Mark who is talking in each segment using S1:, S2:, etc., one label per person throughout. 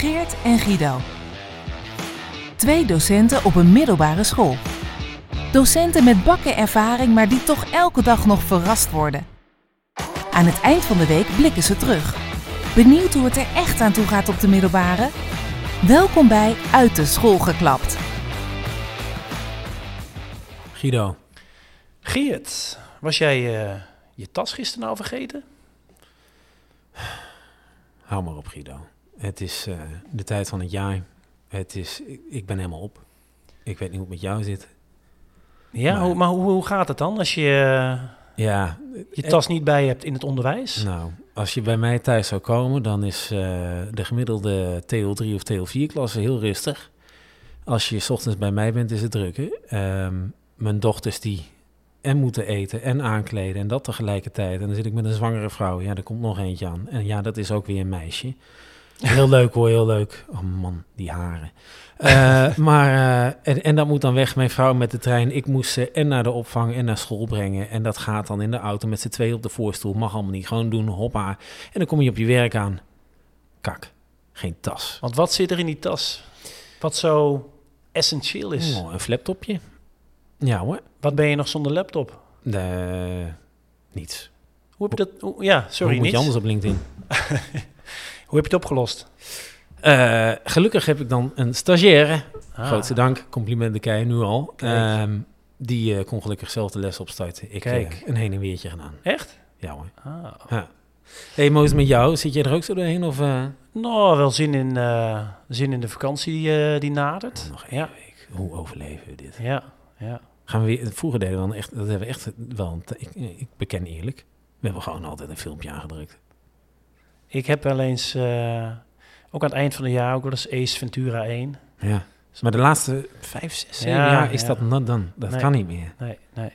S1: Geert en Guido. Twee docenten op een middelbare school. Docenten met bakken ervaring, maar die toch elke dag nog verrast worden. Aan het eind van de week blikken ze terug. Benieuwd hoe het er echt aan toe gaat op de middelbare? Welkom bij Uit de School geklapt.
S2: Guido,
S3: Geert, was jij eh, je tas gisteren nou vergeten?
S2: hou maar op Guido. Het is eh, de tijd van het jaar. Het is, ik, ik ben helemaal op. Ik weet niet hoe het met jou zit.
S3: Ja,
S2: Maar-
S3: hoe, maar hoe, hoe gaat het dan als je eh,
S2: Ja,
S3: je tas niet bij hebt in het onderwijs?
S2: nou, als je bij mij thuis zou komen, dan is eh, de gemiddelde TL3 of TL4 klasse heel rustig. Als je 's ochtends bij mij bent, is het druk. Ehm, mijn dochters die en moeten eten en aankleden en dat tegelijkertijd. En dan zit ik met een zwangere vrouw. Ja, er komt nog eentje aan. En ja, dat is ook weer een meisje. Heel leuk hoor, heel leuk. Oh man, die haren. Eh, maar, eh, en, en dat moet dan weg, mijn vrouw met de trein. Ik moest ze en naar de opvang en naar school brengen. En dat gaat dan in de auto met z'n twee op de voorstoel. Mag allemaal niet. Gewoon doen, hoppa. En dan kom je op je werk aan. Kak, geen tas.
S3: Want wat zit er in die tas? Wat zo essentieel is?
S2: Oh, een flaptopje. Ja hoor.
S3: Wat ben je nog zonder laptop?
S2: Niets.
S3: Hoe heb je dat? ja, sorry,
S2: Hoe moet je anders op LinkedIn?
S3: Hoe heb je het opgelost?
S2: Eh, gelukkig heb ik dan een stagiaire.
S3: Ah,
S2: Grootste dank, compliment de kei nu al. Ehm, die eh, kon gelukkig zelf de les opstarten. Ik
S3: Kijk.
S2: heb een heen en weertje gedaan.
S3: Echt?
S2: Ja hoor.
S3: Ah.
S2: Ja. hey, Moos, met jou, zit jij er ook zo doorheen? Of, eh,
S3: Nou, wel zin in, eh, zin in de vakantie eh, die nadert.
S2: nog één
S3: Ja,
S2: week? Hoe overleven we dit?
S3: ja, ja.
S2: Gaan we weer, vroeger deden we dan echt, dat hebben we echt wel, ik, ik beken eerlijk, we hebben gewoon altijd een filmpje aangedrukt.
S3: Ik heb wel eens, eh, ook aan het eind van het jaar, ook wel eens Ace Ventura 1.
S2: Ja. Maar de laatste vijf, zes, zeven
S3: Ja,
S2: jaar is
S3: ja.
S2: dat done. Dat
S3: Nee.
S2: kan niet meer.
S3: Nee, nee.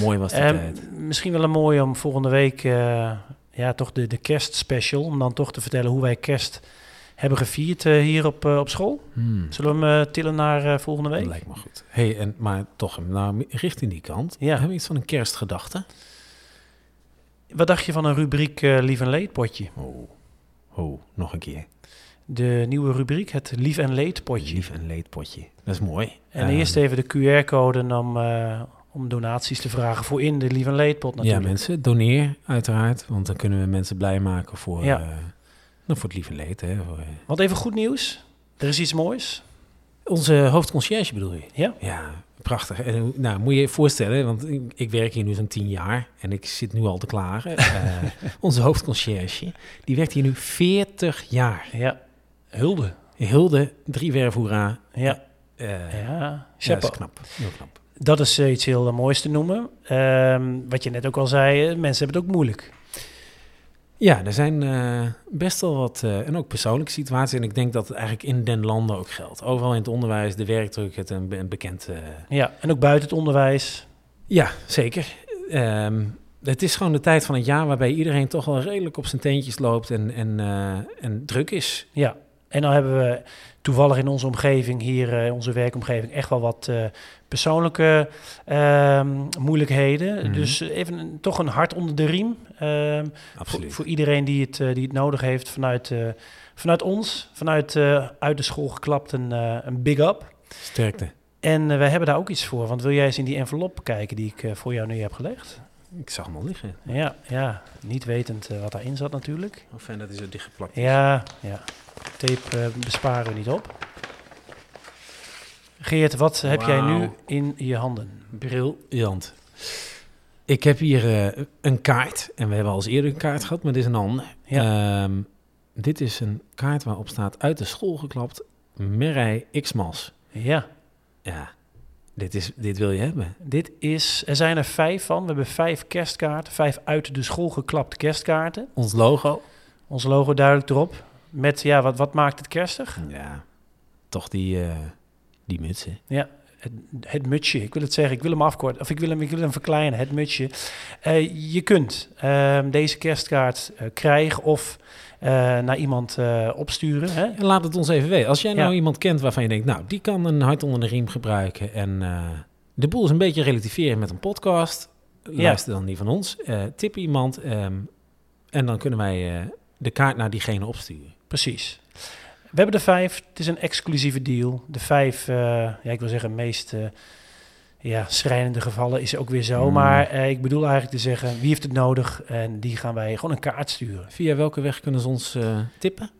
S2: Mooi was die
S3: Ehm,
S2: tijd.
S3: misschien wel een mooi om volgende week, eh, ja, toch de, de kerstspecial, om dan toch te vertellen hoe wij kerst hebben gevierd eh, hier op, op school.
S2: Hmm.
S3: Zullen we hem tillen naar volgende
S2: Dat
S3: week?
S2: lijkt me goed. Hey, en, maar toch, nou, richting die kant.
S3: Ja.
S2: Hebben we iets van een kerstgedachte?
S3: Wat dacht je van een rubriek eh, Lief en Leed potje?
S2: Oh. oh, nog een keer.
S3: De nieuwe rubriek, het Lief en Leed potje.
S2: Lief en leedpotje. Dat is mooi.
S3: En
S2: Ehm,
S3: eerst even de QR-code om, eh, om donaties te vragen voor in de Lief en Leed-pot
S2: Ja,
S3: natuurlijk.
S2: mensen, doneer uiteraard. Want dan kunnen we mensen blij maken voor,
S3: Ja.
S2: eh, nou, voor het lieve leed. Hè, voor,
S3: Want even goed nieuws. Er is iets moois.
S2: Onze hoofdconciërge bedoel je?
S3: Ja?
S2: Ja, prachtig. En, nou, moet je je voorstellen, want ik, ik werk hier nu zo'n tien jaar en ik zit nu al te klagen. Eh, onze hoofdconciërge, die werkt hier nu 40 jaar.
S3: Ja. Hulde.
S2: Hulde, drie werf hoera.
S3: Ja.
S2: Eh,
S3: Ja.
S2: ja, dat is knap. Heel knap.
S3: Dat is iets heel eh, moois te noemen. Ehm, wat je net ook al zei, mensen hebben het ook moeilijk.
S2: Ja, er zijn eh, best wel wat, eh, en ook persoonlijke situaties. En ik denk dat het eigenlijk in den landen ook geldt. Overal in het onderwijs, de werkdruk, het een, een bekend... eh,
S3: Ja, en ook buiten het onderwijs.
S2: Ja, zeker. Ehm, het is gewoon de tijd van het jaar waarbij iedereen toch wel redelijk op zijn teentjes loopt en, en, en druk is.
S3: Ja. En dan hebben we toevallig in onze omgeving hier, eh, in onze werkomgeving, echt wel wat eh, persoonlijke ehm, moeilijkheden.
S2: Mhm.
S3: Dus even toch een hart onder de riem. ehm, voor, iedereen die het, eh, die het nodig heeft vanuit, eh, vanuit ons, vanuit eh, uit de school geklapt, een, eh, een big up.
S2: Sterkte.
S3: En eh, wij hebben daar ook iets voor. Want wil jij eens in die envelop kijken die ik eh, voor jou nu heb gelegd?
S2: Ik zag hem al liggen.
S3: Ja, ja. Niet wetend eh, wat daarin zat natuurlijk.
S2: Hoe fijn dat hij zo dichtgeplakt is.
S3: Ja, ja. Tape eh, besparen we niet op. Geert, wat heb jij nu in je handen?
S2: Briljant. Ik heb hier eh, een kaart. En we hebben al eens eerder een kaart gehad, maar dit is een ander.
S3: Ja.
S2: Ehm, dit is een kaart waarop staat uit de school geklapt Merij Xmas.
S3: Ja,
S2: Ja, dit, is, dit wil je hebben.
S3: dit is... Er zijn er vijf van. We hebben vijf kerstkaarten. Vijf uit de school geklapte kerstkaarten.
S2: Ons logo.
S3: Ons logo duidelijk erop. Met, ja, wat, wat maakt het kerstig?
S2: Ja, toch die, eh die mutsen.
S3: Ja, het, het mutsje. Ik wil het zeggen, ik wil hem afkorten. Of ik wil hem, ik wil hem verkleinen, het mutsje. Eh, je kunt ehm, deze kerstkaart eh, krijgen of naar iemand opsturen. Hè?
S2: En laat het ons even weten. Als jij nou
S3: Ja.
S2: iemand kent waarvan je denkt, nou, die kan een hart onder de riem gebruiken. En de boel is een beetje relativeren met een podcast. Luister dan die van ons. Tip iemand. ehm, en dan kunnen wij de kaart naar diegene opsturen.
S3: Precies. We hebben de vijf. Het is een exclusieve deal. De vijf, eh, ja, ik wil zeggen, meest eh, ja, schrijnende gevallen is ook weer zo.
S2: Mm.
S3: Maar eh, ik bedoel eigenlijk te zeggen, wie heeft het nodig? En die gaan wij gewoon een kaart sturen.
S2: Via welke weg kunnen ze ons tippen?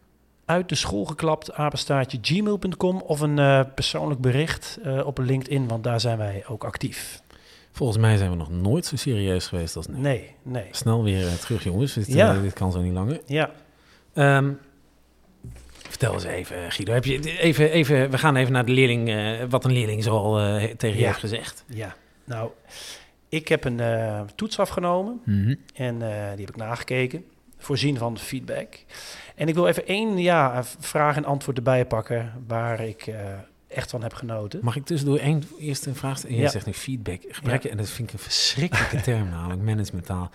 S3: Uit de school geklapt, apenstaartje gmail.com of een persoonlijk bericht op LinkedIn, want daar zijn wij ook actief.
S2: Volgens mij zijn we nog nooit zo serieus geweest als nu.
S3: Nee, nee.
S2: Snel weer terug, jongens. Dit,
S3: Ja.
S2: dit kan zo niet langer.
S3: Ja,
S2: Ehm, vertel eens even, Guido. Heb je, even, even, we gaan even naar de leerling, eh, wat een leerling zoal eh tegen je
S3: Ja.
S2: heeft gezegd.
S3: ja. Nou, ik heb een eh, toets afgenomen En eh, die heb ik nagekeken. Voorzien van feedback. En ik wil even één ja, vraag en antwoord erbij pakken waar ik echt van heb genoten.
S2: Mag ik tussendoor één, eerst een vraag stellen? Je
S3: Ja.
S2: zegt nu feedback. Gebruik je, en dat vind ik een verschrikkelijke term namelijk, managementtaal.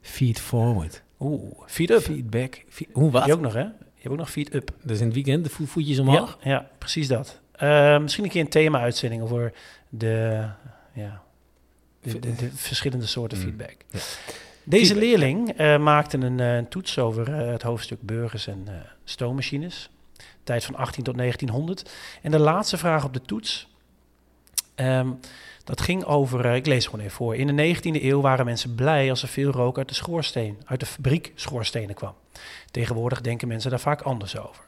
S2: Feed forward.
S3: Oeh, feed up.
S2: Feedback. Fe- hoe wat?
S3: Je ook nog, hè? Je hebt ook nog feed up.
S2: Dus in het weekend de vo- voetjes
S3: Ja,
S2: omhoog?
S3: ja, precies dat. Eh, misschien een keer een thema-uitzending over de, ja, de, de, de verschillende soorten
S2: Mm.
S3: feedback.
S2: Ja.
S3: Deze
S2: Feedback,
S3: leerling eh, maakte een, eh, een toets over het hoofdstuk burgers en stoommachines. Tijd van 18 tot 1900. En de laatste vraag op de toets, ehm, dat ging over, eh, ik lees gewoon even voor. In de 19e eeuw waren mensen blij als er veel rook uit de schoorsteen, uit de fabriek schoorstenen kwam. Tegenwoordig denken mensen daar vaak anders over.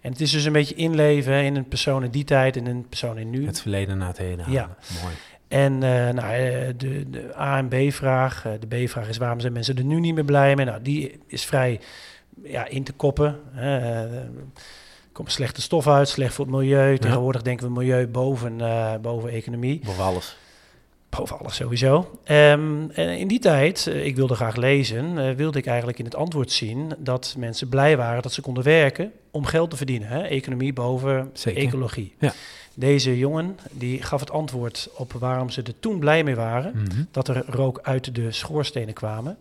S3: En het is dus een beetje inleven hè, in een persoon in die tijd en een persoon in nu.
S2: Het verleden naar het heden
S3: Ja.
S2: halen. Mooi.
S3: En eh, nou, eh, de, de A- en B-vraag. de B-vraag is waarom zijn mensen er nu niet meer blij mee? Nou, die is vrij ja, in te koppen. hè. Komt slechte stof uit, slecht voor het milieu. Tegenwoordig denken we milieu boven, eh, boven economie.
S2: Boven alles.
S3: Boven alles sowieso. Ehm, en in die tijd, eh, ik wilde graag lezen, eh, wilde ik eigenlijk in het antwoord zien dat mensen blij waren dat ze konden werken om geld te verdienen. Hè? Economie boven
S2: Zeker.
S3: ecologie.
S2: Ja.
S3: Deze jongen die gaf het antwoord op waarom ze er toen blij mee waren
S2: Mhm.
S3: dat er rook uit de schoorstenen kwamen.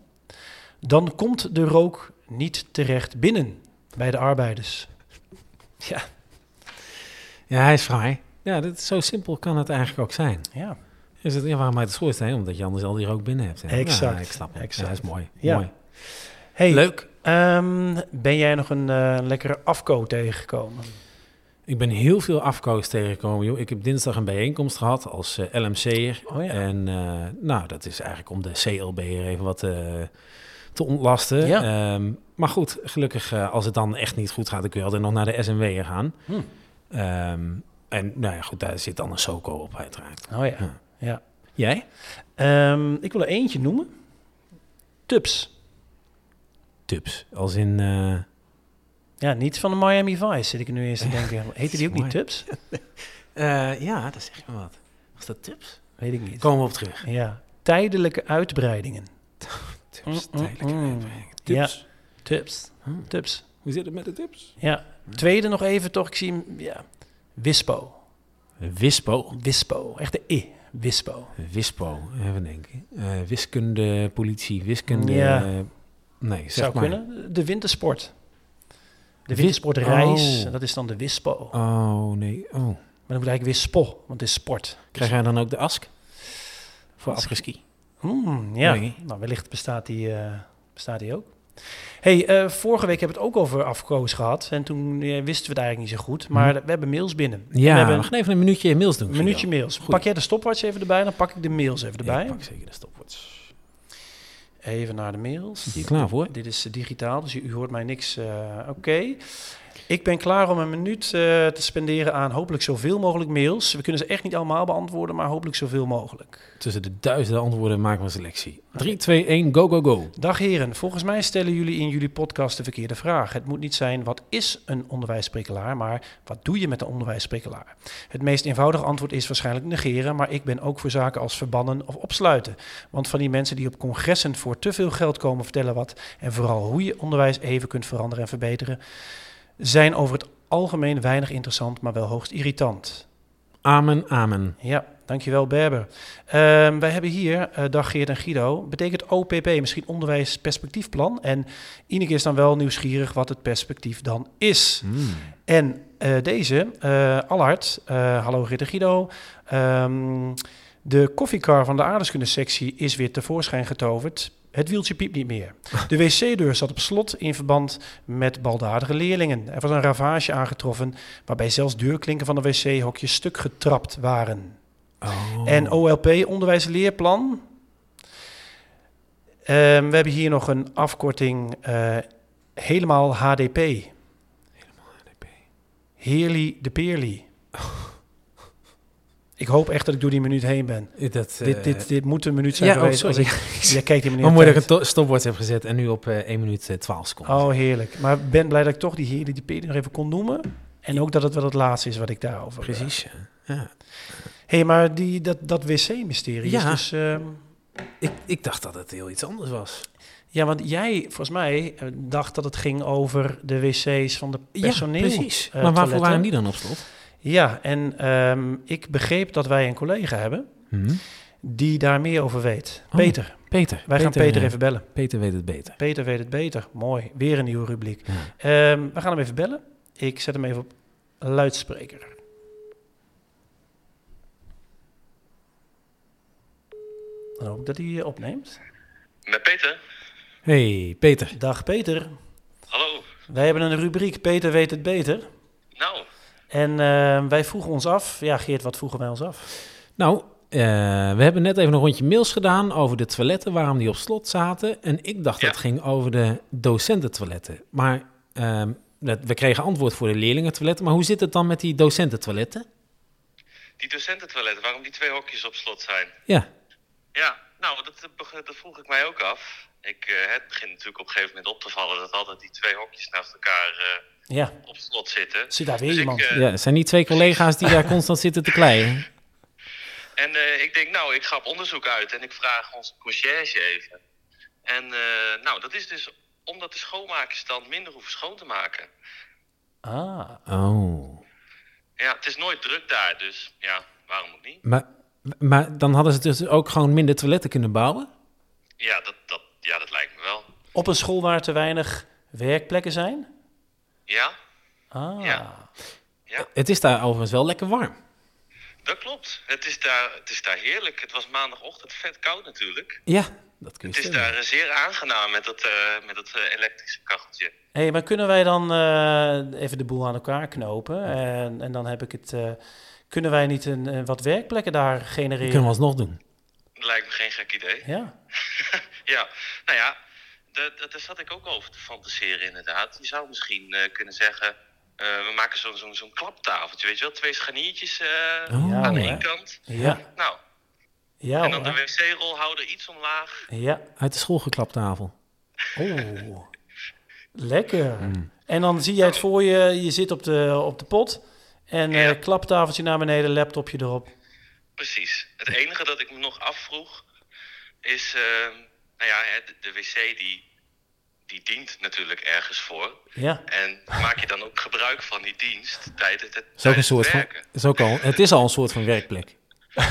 S3: Dan komt de rook niet terecht binnen bij de arbeiders. Ja,
S2: Ja, hij is vrij. Ja, dat, zo simpel kan het eigenlijk ook zijn.
S3: ja.
S2: Is het, ja, waarom uit de schoorsteen? Omdat je anders al die rook binnen hebt. hè?
S3: Exact,
S2: Ja, ik snap het.
S3: exact.
S2: Ja, dat is mooi.
S3: Ja.
S2: mooi.
S3: Hey,
S2: Leuk.
S3: ehm, ben jij nog een eh, lekkere afko tegengekomen?
S2: Ik ben heel veel afkoos tegengekomen. Joh. Ik heb dinsdag een bijeenkomst gehad als eh, LMC'er.
S3: Oh ja.
S2: En eh, nou, dat is eigenlijk om de CLB'er even wat te ontlasten.
S3: Ja.
S2: Ehm, maar goed, gelukkig eh, als het dan echt niet goed gaat, dan kun je altijd nog naar de SMW'er gaan.
S3: Hm.
S2: Ehm, en nou ja, goed, daar zit dan een SOCO op uiteraard.
S3: Oh ja.
S2: Ja.
S3: ja.
S2: Jij?
S3: Ehm, ik wil er eentje noemen. Tups.
S2: Tups. Als in... eh,
S3: Ja, niet van de Miami Vice zit ik nu eens te denken. Heette die ook niet. Tups?
S2: eh, ja, dat zeg je me wat. Was dat Tups?
S3: Weet ik niet.
S2: Komen we op terug.
S3: Ja, tijdelijke uitbreidingen.
S2: Tups,
S3: Mm, mm,
S2: tijdelijke
S3: mm.
S2: uitbreiding. Tups.
S3: Tups.
S2: Hm.
S3: Tups.
S2: Hoe zit het met de Tups?
S3: Ja. Tweede nog even toch, ik zie hem, ja. Wispo.
S2: Wispo.
S3: Wispo. Echt de I. Wispo.
S2: Wispo, even denken. Eh, wiskunde, politie, wiskunde.
S3: Ja.
S2: nee, zeg
S3: Zou
S2: maar.
S3: kunnen. De wintersport. De wintersportreis,
S2: Oh.
S3: dat is dan de Wispo.
S2: Oh, nee. Oh.
S3: Maar dan moet eigenlijk weer spo, want het is sport.
S2: Krijg jij dan ook de ask? Voor afgeski.
S3: Hmm, ja, nou, wellicht bestaat die, eh, bestaat die ook. Hey, eh, vorige week hebben we het ook over afkoos gehad. En toen eh, wisten we het eigenlijk niet zo goed. Maar we hebben mails binnen.
S2: Mhm. Ja,
S3: we
S2: we
S3: hebben
S2: gaan even een minuutje mails doen.
S3: een minuutje mails.
S2: Goed.
S3: Pak jij de stopwatch even erbij, dan pak ik de mails even erbij.
S2: Ik pak zeker de stopwatch.
S3: Even naar de mails.
S2: Klaar voor?
S3: Dit is eh, digitaal, dus u, u hoort mij niks. Oké. Ik ben klaar om een minuut eh, te spenderen aan hopelijk zoveel mogelijk mails. We kunnen ze echt niet allemaal beantwoorden, maar hopelijk zoveel mogelijk.
S2: Tussen de duizenden antwoorden maken we een selectie. 3, 2, 1, go, go, go.
S3: Dag heren, volgens mij stellen jullie in jullie podcast de verkeerde vraag. Het moet niet zijn wat is een onderwijsprikkelaar, maar wat doe je met een onderwijsprikkelaar? Het meest eenvoudige antwoord is waarschijnlijk negeren, maar ik ben ook voor zaken als verbannen of opsluiten. Want van die mensen die op congressen voor te veel geld komen vertellen wat en vooral hoe je onderwijs even kunt veranderen en verbeteren, zijn over het algemeen weinig interessant, maar wel hoogst irritant.
S2: Amen, amen.
S3: Ja, dankjewel Berber. Ehm, wij hebben hier, eh, dag Geert en Guido, betekent OPP misschien onderwijsperspectiefplan. En Ineke is dan wel nieuwsgierig wat het perspectief dan is.
S2: Mm.
S3: En eh, deze, eh Allard, hallo Geert en Guido. Ehm, de koffiekar van de aardeskundesectie is weer tevoorschijn getoverd. Het wieltje piept niet meer. De wc-deur zat op slot in verband met baldadige leerlingen. Er was een ravage aangetroffen waarbij zelfs deurklinken van de wc-hokjes stuk getrapt waren.
S2: Oh.
S3: En OLP, onderwijsleerplan. Ehm, we hebben hier nog een afkorting eh, helemaal HDP. Heerly de Peerly. Ik hoop echt dat ik door die minuut heen ben.
S2: Dat,
S3: dit,
S2: eh,
S3: dit, dit moet een minuut zijn
S2: ja, oh,
S3: geweest.
S2: sorry.
S3: als ik, jij kijkt
S2: Hoe mooi dat ik
S3: tijd.
S2: een to- stopwoord heb gezet en nu op eh 1 minuut eh, 12 seconden.
S3: Oh, heerlijk. Maar ik ben blij dat ik toch die de Peerly nog even kon noemen. En ook dat het wel het laatste is wat ik daarover... eh,
S2: Precies. ja.
S3: Hey, maar die, dat, dat wc-mysterie is dus... ehm,
S2: Ik, ik dacht dat het heel iets anders was.
S3: Ja, want jij, volgens mij, eh, dacht dat het ging over de wc's van de personeel.
S2: ja, precies.
S3: eh,
S2: maar waarvoor waren die dan op slot?
S3: Ja, en ehm, ik begreep dat wij een collega hebben
S2: Hm?
S3: die daar meer over weet.
S2: Oh,
S3: Peter.
S2: Peter.
S3: Wij gaan Peter
S2: eh,
S3: even bellen.
S2: Peter weet het beter.
S3: Peter weet het beter. Mooi. Weer een nieuwe rubriek.
S2: Ja.
S3: Ehm, we gaan hem even bellen. Ik zet hem even op luidspreker. Dan hoop ik dat hij opneemt.
S4: Met Peter.
S2: Hey, Peter.
S3: Dag Peter.
S4: Hallo.
S3: Wij hebben een rubriek Peter weet het beter.
S4: Nou,
S3: En eh, wij vroegen ons af, ja Geert, wat vroegen wij ons af?
S2: Nou, eh, we hebben net even een rondje mails gedaan over de toiletten, waarom die op slot zaten. En ik dacht
S4: Ja.
S2: dat het ging over de docententoiletten. Maar ehm, we kregen antwoord voor de leerlingentoiletten. Maar hoe zit het dan met die docententoiletten?
S4: die docententoiletten, waarom die twee hokjes op slot zijn.
S2: Ja,
S4: Ja, nou, dat, eh, dat vroeg ik mij ook af. Ik, eh, het begint natuurlijk op een gegeven moment op te vallen dat altijd die twee hokjes naast elkaar eh,
S3: Ja,
S4: op slot zitten.
S3: zit daar weer
S4: Dus ik,
S3: iemand?
S4: eh,
S2: ja, het zijn niet twee collega's die daar constant zitten te kleien.
S4: En eh, ik denk, nou, ik ga op onderzoek uit en ik vraag onze conciërge even. En eh, nou, dat is dus omdat de schoonmakers dan minder hoeven schoon te maken.
S3: Ah,
S2: Oh.
S4: Ja, het is nooit druk daar, dus ja, waarom ook niet?
S2: Maar, maar dan hadden ze dus ook gewoon minder toiletten kunnen bouwen?
S4: Ja, dat, dat, ja, dat lijkt me wel.
S3: op een school waar te weinig werkplekken zijn?
S4: Ja,
S3: Ah,
S4: Ja. ja.
S2: Het is daar overigens wel lekker warm.
S4: Dat klopt. Het is, daar, het is daar heerlijk. Het was maandagochtend vet koud natuurlijk.
S2: Ja, dat kun je
S4: Het is
S2: stellen.
S4: daar eh, zeer aangenaam met dat, eh, met dat eh, elektrische kacheltje.
S3: hey, maar kunnen wij dan eh, even de boel aan elkaar knopen? En, en dan heb ik het... eh, kunnen wij niet een, eh, wat werkplekken daar
S2: Dat
S3: genereren?
S2: kunnen we alsnog doen.
S4: Dat lijkt me geen gek idee.
S3: Ja,
S4: Ja, nou ja, da- da- daar zat ik ook over te fantaseren inderdaad. Je zou misschien eh, kunnen zeggen, eh, we maken zo'n zo'n zo'n klaptafeltje, weet je wel? Twee scharniertjes eh,
S2: Oh,
S4: aan
S3: hè?
S4: één kant.
S3: ja,
S4: Nou,
S3: ja
S4: en dan de wc-rolhouder iets omlaag.
S3: Ja,
S2: Uit de schoolgeklaptafel.
S3: oh, lekker.
S2: Mm.
S3: En dan zie jij het voor je, je zit op de, op de pot... En eh
S4: Ja.
S3: klaptafeltje naar beneden, laptopje erop.
S4: Precies. Het enige dat ik me nog afvroeg is, eh, nou ja, hè, de, de wc die, die dient natuurlijk ergens voor.
S3: Ja,
S4: En maak je dan ook gebruik van die dienst tijdens het,
S2: Het is ook een soort van, is ook al, het is al een soort van werkplek.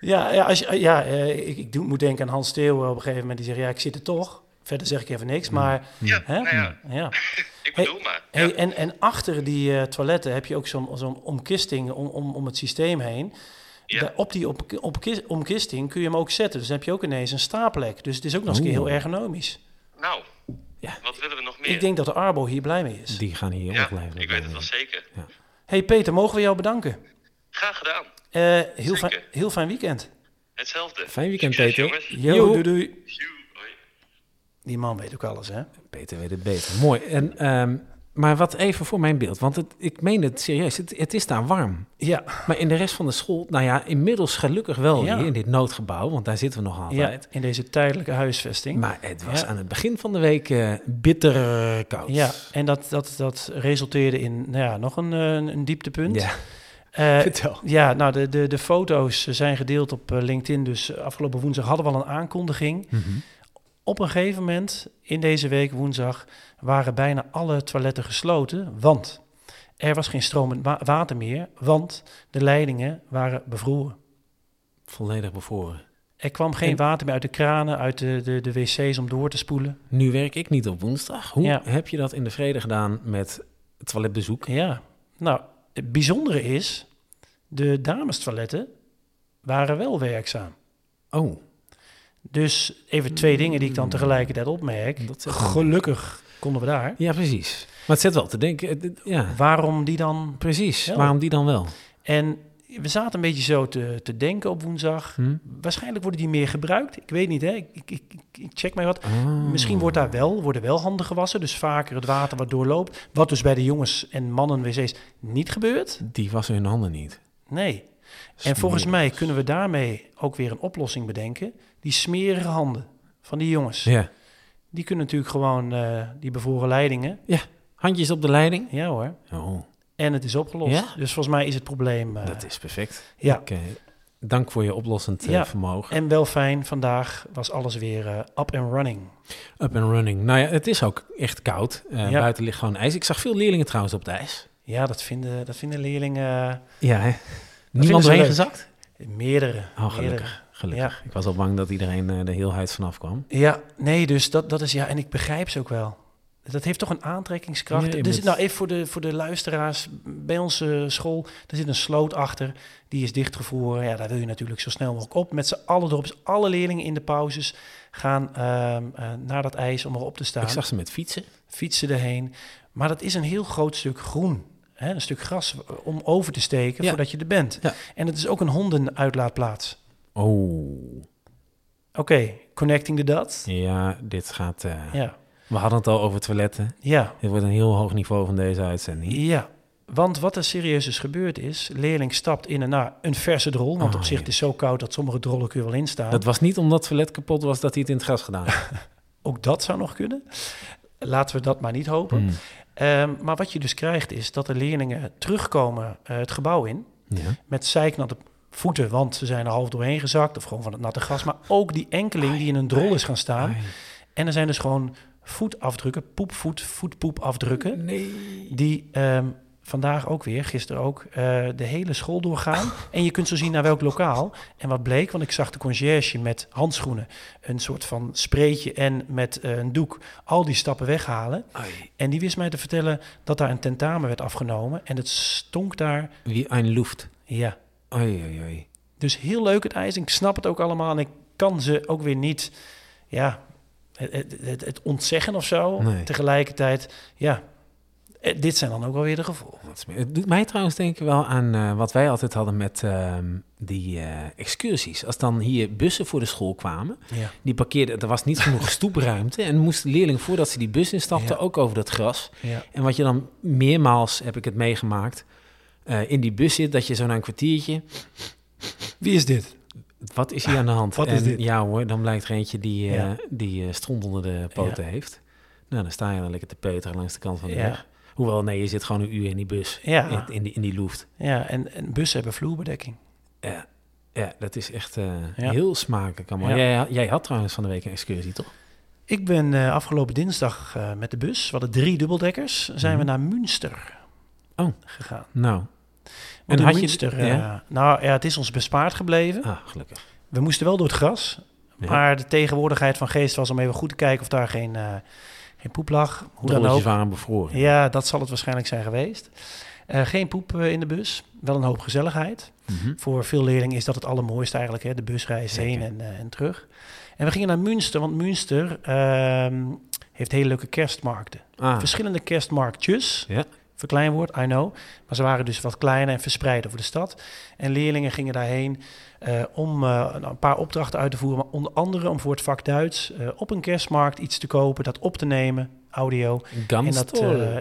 S3: ja, ja, als je, ja eh, ik, ik doe, moet denken aan Hans Steeuwen op een gegeven moment. Die zegt, ja, ik zit er toch. Verder zeg ik even niks, maar...
S4: Ja,
S3: Hè?
S4: nou ja,
S3: Ja.
S4: ik
S3: Hey,
S4: bedoel maar.
S3: Hey,
S4: ja.
S3: en, en achter die eh, toiletten heb je ook zo'n zo'n omkisting om, om, om het systeem heen.
S4: Ja.
S3: Daar- op die op, op, omkisting kun je hem ook zetten. Dus dan heb je ook ineens een staplek. Dus het is ook nog eens een keer heel ergonomisch.
S4: Nou,
S2: Ja.
S4: wat willen we nog meer?
S3: Ik denk dat de Arbo hier blij mee is.
S2: Die gaan hier
S4: ja,
S2: ongelooflijk
S4: ik weet het wel zeker.
S3: hey Peter, mogen we jou bedanken?
S4: Graag gedaan.
S3: Eh, heel, fijn, heel fijn weekend.
S4: Hetzelfde.
S2: Fijn weekend,
S4: Succes,
S2: Peter.
S4: jongens.
S3: Yo, doei doei. Die man weet ook alles, hè?
S2: Peter weet het beter. Mooi. En, ehm, maar wat even voor mijn beeld. Want het, ik meen het serieus. Het, het is daar warm.
S3: Ja,
S2: Maar in de rest van de school, nou ja, inmiddels gelukkig wel
S3: Ja.
S2: hier in dit noodgebouw. Want daar zitten we nog
S3: ja,
S2: altijd.
S3: in deze tijdelijke huisvesting.
S2: Maar het was
S3: Ja.
S2: aan het begin van de week eh, bitter koud.
S3: Ja, en dat, dat, dat resulteerde in nou ja, nog een, eh, een dieptepunt.
S2: Ja,
S3: Eh,
S2: vertel.
S3: ja, nou, de, de, de foto's zijn gedeeld op LinkedIn. Dus afgelopen woensdag hadden we al een aankondiging.
S2: Mhm.
S3: Op een gegeven moment in deze week, woensdag, waren bijna alle toiletten gesloten. Want er was geen stromend wa- water meer. Want de leidingen waren bevroren.
S2: Volledig bevroren.
S3: Er kwam geen
S2: En-
S3: water meer uit de kranen, uit de, de, de wc's om door te spoelen.
S2: Nu werk ik niet op woensdag. Hoe
S3: Ja.
S2: heb je dat in de vrede gedaan met toiletbezoek?
S3: Ja, nou, het bijzondere is, de damestoiletten waren wel werkzaam.
S2: Oh,
S3: Dus even twee dingen die ik dan tegelijkertijd opmerk. Gelukkig konden we daar.
S2: Ja, precies. Maar het zet wel te denken. Ja,
S3: Waarom die dan...
S2: precies. Waarom die dan wel?
S3: En we zaten een beetje zo te, te denken op woensdag.
S2: Hm?
S3: Waarschijnlijk worden die meer gebruikt. Ik weet niet, hè. Ik, ik, ik, ik check mij wat.
S2: Oh.
S3: Misschien wordt daar wel, worden wel handen gewassen. Dus vaker het water wat doorloopt. Wat dus bij de jongens en mannen wc's niet gebeurt.
S2: Die wassen hun handen niet.
S3: Nee. En volgens mij kunnen we daarmee ook weer een oplossing bedenken. Die smerige handen van die jongens.
S2: Ja.
S3: Die kunnen natuurlijk gewoon eh, die bevroren leidingen.
S2: Handjes op de leiding.
S3: Ja hoor.
S2: Oh,
S3: En het is opgelost.
S2: Ja?
S3: Dus volgens mij is het probleem... eh,
S2: dat is perfect.
S3: ja.
S2: Ik, eh, dank voor je oplossend
S3: Ja.
S2: vermogen.
S3: En wel fijn, vandaag was alles weer up and running.
S2: Up and running. Nou ja, het is ook echt koud.
S3: Ja.
S2: Buiten ligt gewoon ijs. Ik zag veel leerlingen trouwens op het ijs.
S3: Ja, dat vinden, dat vinden leerlingen...
S2: Ja, hè? Niemand
S3: leuk.
S2: gezakt?
S3: Meerdere.
S2: Oh, gelukkig.
S3: meerdere.
S2: Gelukkig. Ik was al bang dat iedereen eh, er heel huid vanaf kwam.
S3: Ja, nee, dus dat, dat is... Ja, en ik begrijp ze ook wel. Dat heeft toch een aantrekkingskracht. Dus
S2: moet-
S3: nou, even voor de, voor de luisteraars. Bij onze school, er zit een sloot achter. Die is dichtgevroren. Ja, daar wil je natuurlijk zo snel mogelijk op. Met z'n allen erop. Alle leerlingen in de pauzes gaan ehm, eh, naar dat ijs om erop te staan.
S2: Ik zag ze met fietsen.
S3: fietsen erheen. Maar dat is een heel groot stuk groen. Hè? Een stuk gras eh, om over te steken
S2: Ja.
S3: voordat je er bent.
S2: Ja.
S3: En het is ook een hondenuitlaatplaats.
S2: Oh.
S3: Oké, connecting the dots.
S2: Ja, dit gaat... eh,
S3: Ja.
S2: We hadden het al over toiletten.
S3: Ja.
S2: Dit wordt een heel hoog niveau van deze uitzending.
S3: ja. Want wat er serieus is gebeurd is, leerling stapt in een, nou, een verse drol. Want
S2: Oh,
S3: op zich het is zo koud dat sommige drollen kun je wel instaan.
S2: Het was niet omdat het toilet kapot was dat hij het in het gras gedaan had.
S3: Ook dat zou nog kunnen. Laten we dat maar niet hopen.
S2: Hmm.
S3: Ehm, maar wat je dus krijgt is dat de leerlingen terugkomen eh, het gebouw in.
S2: Ja.
S3: met zeiknatte voeten, want ze zijn er half doorheen gezakt of gewoon van het natte gras. Maar ook die enkeling die in een drol is gaan staan. En er zijn dus gewoon voetafdrukken, poepvoet, voetpoepafdrukken,
S2: Nee.
S3: die ehm, vandaag ook weer, gisteren ook, eh, de hele school doorgaan. En je kunt zo zien naar welk lokaal. En wat bleek, want ik zag de conciërge met handschoenen, een soort van spreetje en met eh, een doek al die stappen weghalen.
S2: Ai.
S3: En die wist mij te vertellen dat daar een tentamen werd afgenomen. En het stonk daar,
S2: Wie een lucht.
S3: ja. Dus heel leuk het ijs. Ik snap het ook allemaal. En ik kan ze ook weer niet, ja, het, het, ontzeggen of zo.
S2: Nee.
S3: Tegelijkertijd, ja, dit zijn dan ook wel weer de gevolgen.
S2: Het doet mij trouwens denken wel aan eh, wat wij altijd hadden met ehm, die eh, excursies. Als dan hier bussen voor de school kwamen,
S3: Ja.
S2: die parkeerden, er was niet genoeg stoepruimte. En moesten leerlingen voordat ze die bus instapten
S3: Ja.
S2: ook over dat gras.
S3: Ja.
S2: En wat je dan meermaals, heb ik het meegemaakt, eh, in die bus zit, dat je zo na een kwartiertje,
S3: Wie is dit?
S2: wat is hier aan de hand?
S3: Wat is
S2: en
S3: dit?
S2: Ja hoor, dan blijkt er eentje die, eh, die eh, stront onder de poten heeft. Nou, dan sta je dan lekker te peuteren langs de kant van de weg. Hoewel, nee, je zit gewoon een uur in die bus,
S3: Ja.
S2: in, in die, in die loeft.
S3: Ja, en, en bussen hebben vloerbedekking.
S2: Ja, ja dat is echt eh,
S3: Ja.
S2: heel smakelijk allemaal.
S3: Ja.
S2: Jij, jij had trouwens van de week een excursie, toch?
S3: Ik ben eh, afgelopen dinsdag eh, met de bus, we hadden drie dubbeldekkers, zijn we
S2: Mhm.
S3: naar Münster
S2: Oh.
S3: gegaan.
S2: Nou,
S3: Want
S2: En had je-
S3: Münster, eh,
S2: ja?
S3: nou ja, het is ons bespaard gebleven.
S2: ah, gelukkig.
S3: We moesten wel door het gras, maar de tegenwoordigheid van geest was om even goed te kijken of daar geen, geen poep lag. Hoe dan ook.
S2: Waren bevroren.
S3: Ja, dat zal het waarschijnlijk zijn geweest. Eh, geen poep eh, in de bus, wel een hoop gezelligheid.
S2: Mhm.
S3: Voor veel leerlingen is dat het allermooiste eigenlijk, hè? de busreis
S2: Zeker.
S3: heen en, eh, en terug. En we gingen naar Münster, want Münster ehm, heeft hele leuke kerstmarkten.
S2: Ah,
S3: Verschillende kerstmarktjes,
S2: Ja.
S3: Verkleinwoord, I know. Maar ze waren dus wat kleiner en verspreid over de stad. En leerlingen gingen daarheen eh, om eh, een- een paar opdrachten uit te voeren. Maar onder andere om voor het vak Duits eh, op een kerstmarkt iets te kopen, dat op te nemen, audio. En dat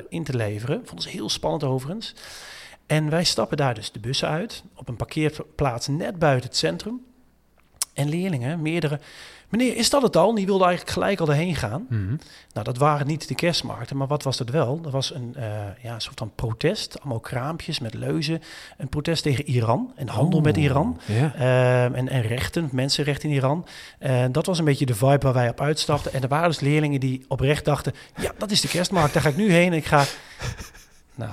S3: in te leveren. Vonden ze heel spannend overigens. En wij stappen daar dus de bussen uit. Op een parkeerplaats net buiten het centrum. En leerlingen, meerdere... Meneer, is dat het al? Die wilden eigenlijk gelijk al erheen gaan.
S2: Mhm.
S3: Nou, dat waren niet de kerstmarkten, maar wat was dat wel? Dat was een, eh, ja, een soort van protest. Allemaal kraampjes met leuzen. Een protest tegen Iran en handel met Iran. Ehm, en, en rechten, mensenrechten in Iran. En dat was een beetje de vibe waar wij op uitstapten. En er waren dus leerlingen die oprecht dachten... ja, dat is de kerstmarkt, daar ga ik nu heen. En ik ga... Nou,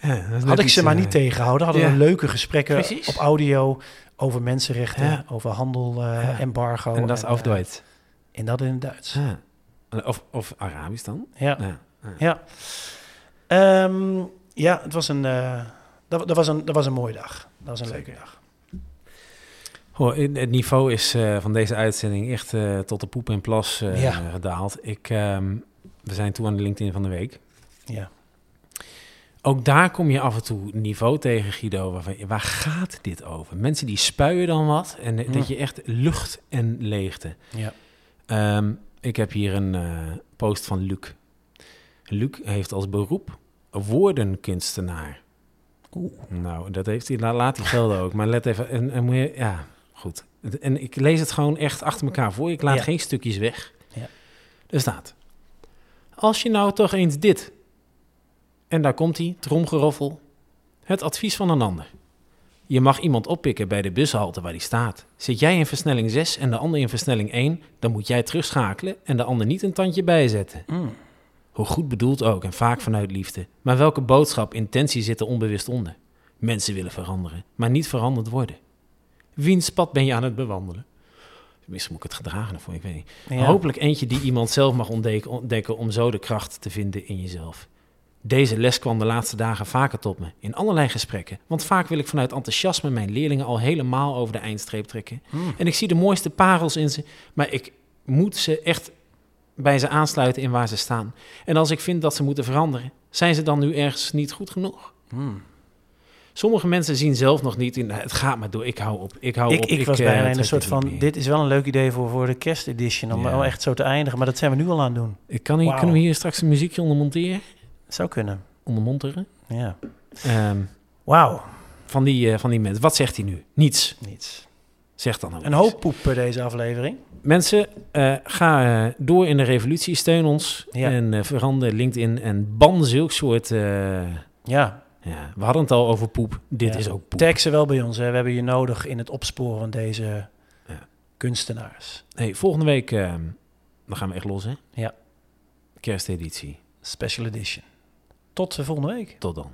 S2: Ja,
S3: had ik ze maar
S2: eh,
S3: niet tegengehouden. Hadden
S2: ja.
S3: we leuke gesprekken
S2: Precies.
S3: op audio... over mensenrechten,
S2: Ja.
S3: over handel,
S2: Ja.
S3: embargo.
S2: En dat is
S3: eh,
S2: auf Duits.
S3: en dat in het Duits.
S2: Ja. Of, of Arabisch dan?
S3: Ja.
S2: Ja.
S3: Ja. Ehm, ja, het was een, eh, dat, dat, was een, dat was een mooie dag. Dat was een leuke dag.
S2: Het niveau is van deze uitzending echt tot de poep en plas gedaald. Ik, ehm, we zijn toe aan de LinkedIn van de week.
S3: Ja.
S2: Ook daar kom je af en toe niveau tegen, Guido. Waarvan, waar gaat dit over? Mensen die spuien dan wat. En dat je echt lucht en leegte.
S3: Ja.
S2: Ehm, ik heb hier een eh, post van Luc. Luc heeft als beroep woordenkunstenaar.
S3: Oeh.
S2: Nou, dat heeft hij, la- laat hij gelden ook. Maar let even, en, en moet je, ja, goed. En ik lees het gewoon echt achter elkaar voor. Ik laat
S3: Ja.
S2: geen stukjes weg.
S3: Ja.
S2: Er staat, als je nou toch eens dit, en daar komt hij, tromgeroffel, het advies van een ander. Je mag iemand oppikken bij de bushalte waar die staat. Zit jij in versnelling 6 en de ander in versnelling 1, dan moet jij terugschakelen en de ander niet een tandje bijzetten.
S3: Mm.
S2: Hoe goed bedoeld ook en vaak vanuit liefde. Maar welke boodschap, intentie zit er onbewust onder? Mensen willen veranderen, maar niet veranderd worden. Wiens pad ben je aan het bewandelen? Misschien moet ik het gedragen ervoor, ik weet niet.
S3: Ja.
S2: Hopelijk eentje die iemand zelf mag ontdekken om zo de kracht te vinden in jezelf. Deze les kwam de laatste dagen vaker tot me, in allerlei gesprekken. Want vaak wil ik vanuit enthousiasme mijn leerlingen al helemaal over de eindstreep trekken.
S3: Mm.
S2: En ik zie de mooiste parels in ze, maar ik moet ze echt bij ze aansluiten in waar ze staan. En als ik vind dat ze moeten veranderen, zijn ze dan nu ergens niet goed genoeg?
S3: Mm.
S2: Sommige mensen zien zelf nog niet in, "Nou, het gaat maar door, ik hou op, ik hou
S3: Ik,
S2: op.
S3: ik was
S2: eh,
S3: bijna in een soort van,
S2: meer."
S3: dit is wel een leuk idee voor, voor de kerstedition, om
S2: Ja.
S3: wel echt zo te eindigen. Maar dat zijn we nu al aan het doen.
S2: Ik kan hier. Kunnen we hier straks een muziekje onder monteren?
S3: Zou kunnen.
S2: Onder monteren?
S3: Ja.
S2: Ehm,
S3: Wauw.
S2: van, die, eh, van die mensen. Wat zegt hij nu? Niets.
S3: Niets.
S2: Zeg dan ook
S3: Een hoop poep per deze aflevering.
S2: Mensen, eh, ga eh, door in de revolutie. Steun ons.
S3: Ja.
S2: En verander LinkedIn. En ban zulk soort...
S3: Ja,
S2: ja, we hadden het al over poep. Dit
S3: Ja.
S2: is ook poep.
S3: tag ze wel bij ons. Hè. We hebben je nodig in het opsporen van deze
S2: Ja.
S3: kunstenaars.
S2: Hey, volgende week eh, dan gaan we echt los, hè?
S3: Ja.
S2: Kersteditie.
S3: Special edition. Tot de volgende week.
S2: Tot dan.